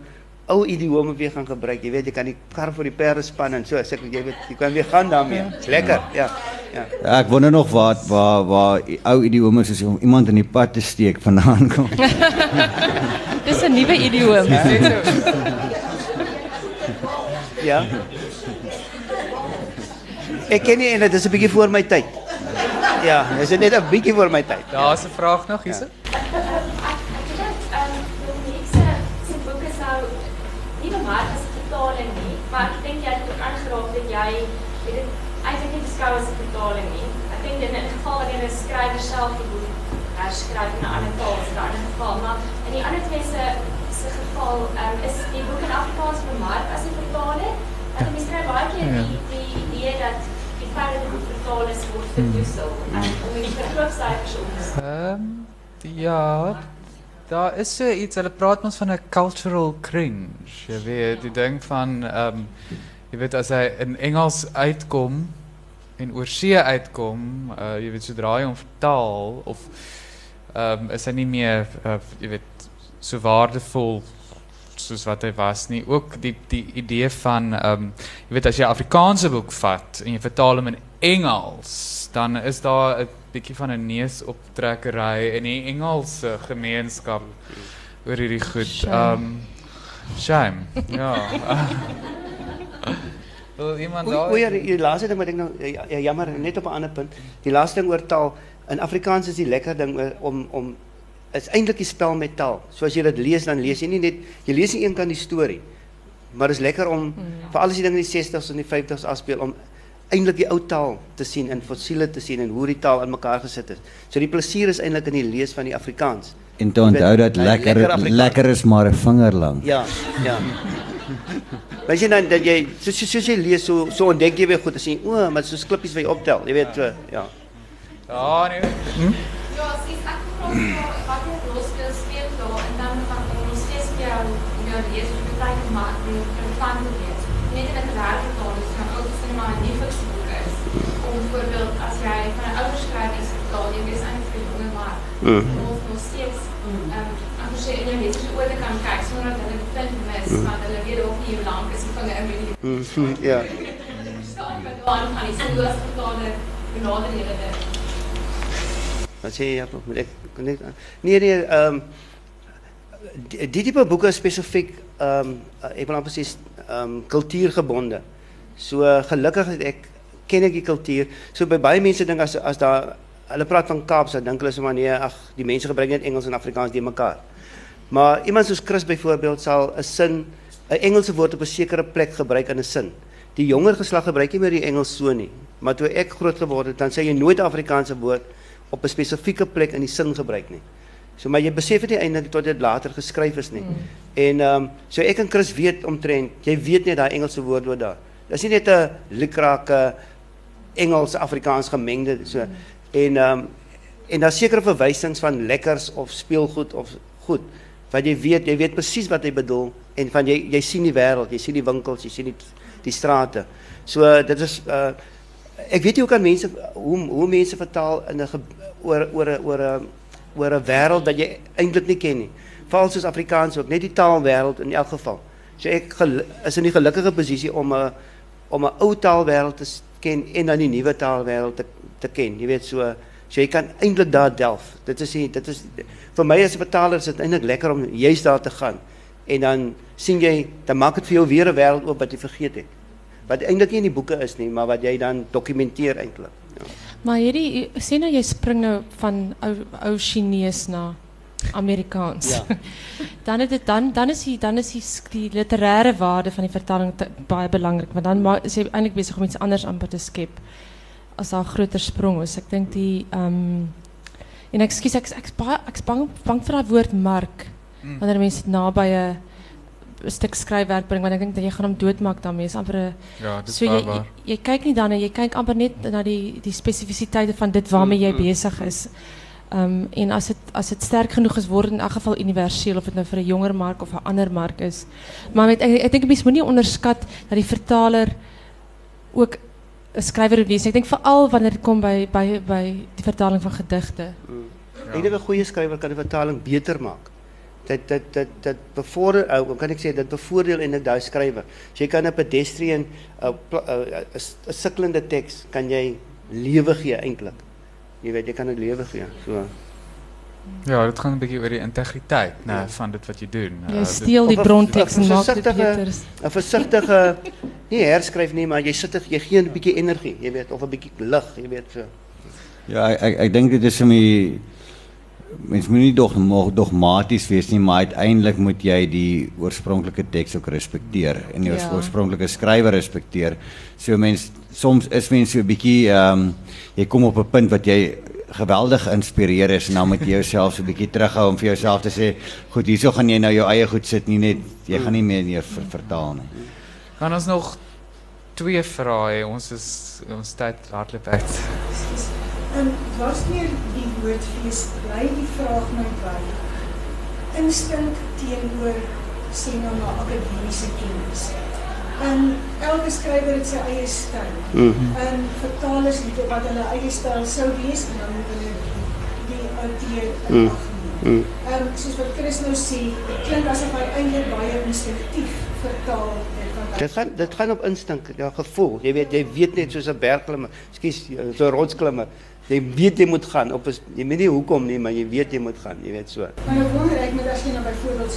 ou idiome weer gaan gebruik. Jy weet jy kan die kar vir die perde span en so. Sê jy weet jy kan weer gaan daarmee. Lekker. Ja. Ja. Ja, ek wonder nog waar waar waar ou idiome soos om iemand in die pad te steek vandaan kom. Dis 'n nuwe idioom. Ja. Ek ken nie en dit is 'n bietjie voor my tyd. Ja, dis net 'n bietjie voor my tyd. Daar's 'n vraag nog. Ek ek bemark as 'n vertaling nie, maar ek dink jy het ook aangeraak dat jy weet dit eintlik nie beskou as 'n vertaling nie. Ek dink in 'n geval wanneer 'n skrywer self die boek herskryf in 'n ander taal, is dit 'n ander geval, maar in die ander twee se se geval um, is die boek in Afrikaans bemark as 'n vertaling. En mens kry baie keer die die idee dat die feit dat boek vertaal is word verdoesel um, om in die verkoopsyfers op te. Ehm ja, daar is so iets, hulle praat ons van 'n cultural cringe. Jy weet, die ding van ehm jy weet as hy in Engels uitkom en oor see uitkom, uh, jy weet sodra hy hom vertaal of ehm is hy nie meer uh, jy weet so waardevol soos wat hy was nie. Ook die die idee van ehm jy weet as jy 'n Afrikaanse boek vat en jy vertaal hom in Engels, dan is daar 'n bietjie van 'n neusoptrekkery in die Engelse gemeenskap oor hierdie goed. Shame. Ehm shame. Ja. Wil iemand daar o ja, die, laaste ding wat ek nou ja, ja, jammer net op 'n ander punt. Die laaste ding oor taal in Afrikaans is die lekker ding oor- om om is eintlik die spel met taal. So as jy dit lees dan lees jy nie net jy lees nie een kant die storie. Maar dit is lekker om Mm. veral as jy dinge in die 60s en die 50s afspeel om eintlik die ou taal te sien en fossiele te sien en hoe die taal in mekaar gesit is. So die plesier is eintlik in die lees van die Afrikaans. En te onthou dat Nee, lekker lekker lekker is maar 'n vinger lank. Ja, ja. Weet jy dan dat jy soos so, soos jy lees so so ontdek jy weer goed as jy o, maar soos klippies wat jy optel, jy weet so, ja. Ja, nee. Ja, as ek ek vra vir wat jy rolspel speel daar en dan van ons steeds vir jou jou lees of baie gemaak word vir van te lees. Net in 'n literaire taal is helemaal die flexibiliteit. Om bijvoorbeeld als jij van een ouderschrijving is vertaald, je weet aan het jonge maar nog, nog steeds ehm, um, aan in wetenschap oorde kan kijken zonder dat hulle vind mis, dat hulle weer ook nie hoe lank is van vinger in Ja. Verstaan wat daaraan gaan, die soos vertaalde benader hulle dit. Wat sê jy ek nee nee um, die tipe boeke spesifiek ehm um, ek wil amper sê ehm kultuurgebonde. So gelukkig het ek ken ek die kultuur. So by baie mense dink as as daar hulle praat van Kaapse, dink hulle sommer nee, ag, die mense gebruik net Engels en Afrikaans die mekaar. Maar iemand soos Chris byvoorbeeld sal 'n sin 'n Engelse woord op 'n sekere plek gebruik in 'n sin. Die jonger geslag gebruik nie meer die Engels so nie. Maar toe ek groot geword het, dan sê jy nooit Afrikaanse woord op 'n spesifieke plek in die sin gebruik nie. So maar jy besef dit eintlik tot dit later geskryf is nie. Mm. En ehm um, so ek en Chris weet omtrent, jy weet net daai Engelse woord wat daar. Dis nie net 'n lukrake Engels Afrikaans gemengde so. En ehm um, en daar sekere verwysings van lekkers of speelgoed of goed wat jy weet, jy weet presies wat hy bedoel en van jy jy die wêreld, jy sien die winkels, jy sien die die strate. So dit is uh weet nie hoe kan mense hoe hoe mense vertaal in 'n ge- oor oor 'n oor 'n oor 'n wêreld wat jy eintlik nie Afrikaans ook, net die taalwêreld in elk geval. So ek is in die gelukkige posisie om 'n om 'n ou taalwêreld te s- ken en dan die nuwe taalwêreld te te ken. Jy weet so so jy kan eintlik daar delf. Dit is dit is vir my as 'n vertaler is dit eintlik lekker om juist daar te gaan. En dan sien jy, dan maak dit vir jou weer 'n wêreld oop wat jy vergeet het. Wat nie in die boeke is nie, maar wat jy dan dokumenteer eintlik. Ja. Maar hierdie sê nou jy spring nou van ou ou Chinees na Amerikaans. Ja. dan, het dan, dan, is die, dan is die, die literaire waarde van die vertaling baie belangrijk. Want dan is je eigenlijk bezig om iets anders aan te skep. Als daar groter sprong is. Ik denk die... Um, en excuus, ik ben bang, bang voor dat woord mark. Hmm. Wanneer mensen het nabij je stuk schrijfwerk brengen. Want ik denk dat je gaan hem doodmaak daarmee. Is amper, ja, so, waar. Je, kijkt niet dan, je kijkt amper niet naar die, die specificiteiten van dit waarmee jij mm, mm. bezig is. Um, en als het, als het sterk genoeg is, wordt het in elk geval universeel, of het nou voor een jonger mark of een ander mark is. Maar ik denk mensen moet niet onderschat dat die vertaler ook een schrijver is. Ik denk vooral wanneer het komt bij, bij, bij de vertaling van gedichten. Ik mm. denk een goede schrijver kan de vertaling beter maken. Dat, dat, dat, dat bevoordeel, kan ik zeggen, dat bevoordeel in de schrijver. Dus je kan een pedestrian, uh, een uh, uh, tekst, kan jij leven geven eigenlijk je weet je kan het leven gee. So Ja, dat gaat een beetje over de integriteit nou, nee, van dit wat je doet. Je nou, steelt die brontekst en je het beters. Een voorzichtige, nee herschrijf niet, maar je, zit, je geeft een beetje energie, je weet, of een beetje lucht, je weet. So. Ja, ik denk dit is om die mens moet nie dog dogmaties wees nie, maar uiteindelik moet jy die oorspronklike teks ook respekteer en die Ja. oorspronklike skrywer respekteer. So mens soms is mens so 'n bietjie ehm um, jy kom op 'n punt wat jy geweldig geïnspireer is en dan moet jy jouself so 'n bietjie terughou om vir jouself te sê, goed, hierso gaan jy nou jou eie goed sit, nie net jy gaan nie meer neer ver, vertaal nie. Kan ons nog twee vrae? Ons is ons tyd hardloop uit. En was meer die woordfees bly die vraag my by. Instink teenoor sê nou maar akademiese kennis. En elke skrywer het sy eie styl. Mhm. En vertalers het wat hulle eie styl sou wees en dan moet hulle die outeur Mm. Mm. Um, soos wat Chris nou sê, dit klink asof hy eintlik baie instinktief vertaal hy Dit gaan dit gaan op instink, ja, gevoel. Jy weet jy weet net soos 'n bergklimmer, ekskuus, so 'n rotsklimmer. Jy weet jy moet gaan op 'n jy weet nie hoekom nie, maar jy weet jy moet gaan, jy weet so. Maar nou wonder ek met as jy nou byvoorbeeld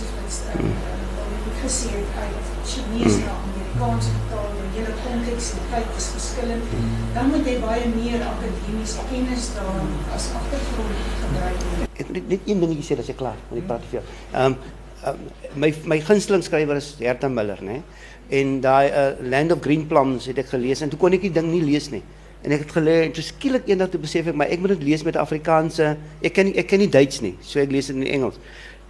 ek gesê het uit Chinese na Amerikaans vertaal, die hele konteks en tyd is verskillend, dan moet jy baie meer akademiese kennis daar as agtergrond gebruik. Ek net net een dingetjie sê as ek klaar, want ek praat veel. Ehm um, um, my my gunsteling skrywer is Herta Miller, né? En daai uh, Land of Green Plums het ek gelees en toe kon ek die ding nie lees nie. En ek het gelê en toe skielik eendag toe besef ek maar ek moet dit lees met 'n Afrikaanse ek ken ek ken nie Duits nie, so ek lees dit in Engels.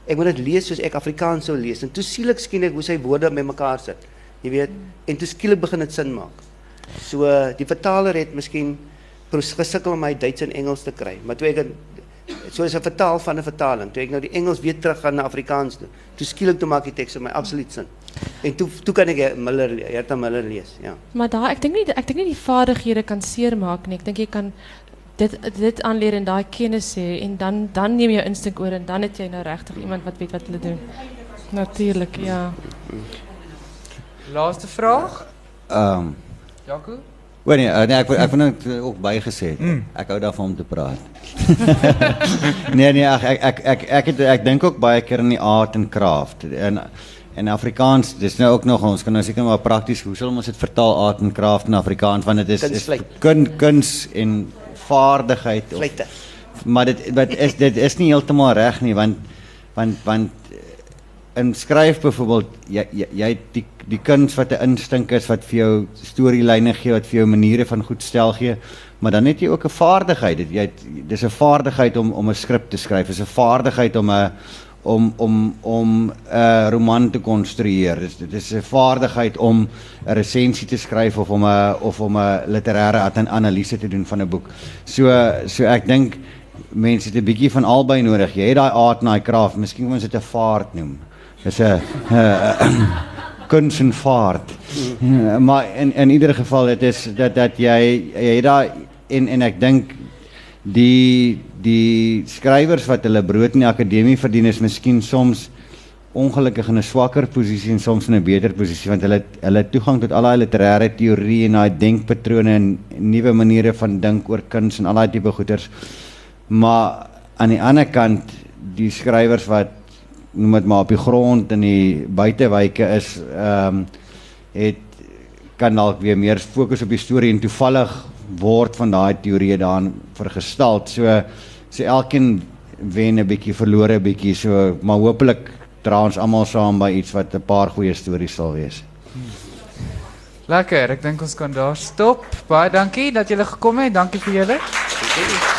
Ek moet dit lees soos ek Afrikaans sou lees en toe skielik skien ek hoe sy woorde met mekaar sit. Jy weet, en toe skielik begin dit sin maak. So die vertaler het miskien gesukkel om my Duits en Engels te kry, maar toe ek dit so is 'n vertaal van 'n vertaling. Toe ek nou die Engels weer terug gaan na Afrikaans toe. Toe skielik toe maak die teks vir my absoluut sin. En toe toe kan ek Miller Herta Miller lees, ja. Maar daar ek dink nie ek dink nie die vaardighede kan seermaak nie. Ek dink jy kan dit dit aanleer en daai kennis hê en dan dan neem jou instink oor en dan het jy nou regtig iemand wat weet wat hulle doen. Natuurlik, ja. Laaste vraag? Ehm um, Jaco? O nee, eh, nee ek ek net eh, ook bygesê het. Mm. Ek hou daarvan om te praat. nee nee, ek ek ek ek ek, het, ek dink ook baie keer in die art en craft en en Afrikaans, dis nou ook nog ons kan nou seker maar prakties hoe sal ons dit vertaal art en craft in Afrikaans want dit is, is kun kuns en vaardigheid of Vleite. maar dit wat is dit is nie heeltemal reg nie want want want eh, in skryf byvoorbeeld jy jy, jy die die kuns wat 'n instink is wat vir jou storielyne gee wat vir jou maniere van goed stel gee maar dan het jy ook 'n vaardigheid dit jy dis 'n vaardigheid om om 'n skrip te skryf is 'n vaardigheid om 'n om om om 'n roman te konstrueer dit is 'n vaardigheid om 'n resensie te skryf of om 'n of om 'n literêre at- analise te doen van 'n boek so so ek dink mense het 'n bietjie van albei nodig. Jy het daai art en daai craft, miskien kan ons dit 'n vaart noem. Dis 'n kuns en vaart. Maar in in ieder geval dit is dat dat jy jy het daai en en ek dink die die skrywers wat hulle brood in die akademie verdien is miskien soms ongelukkig in 'n swakker posisie en soms in 'n beter posisie want hulle hulle toegang tot al daai literêre teorie en daai denkpatrone en nuwe maniere van dink oor kuns en al daai tipe goeters. Maar aan die ander kant die skrywers wat noem dit maar op die grond in die buitewyke is ehm um, het kan dalk weer meer fokus op die storie en toevallig word van daai teorieë daarin vergestel. So so elkeen wen 'n bietjie, verloor 'n bietjie. So maar hopelik dra ons almal saam by iets wat 'n paar goeie stories sal wees. Lekker, ek dink ons kan daar stop. Baie dankie dat julle gekom het. Dankie vir julle. Dankie.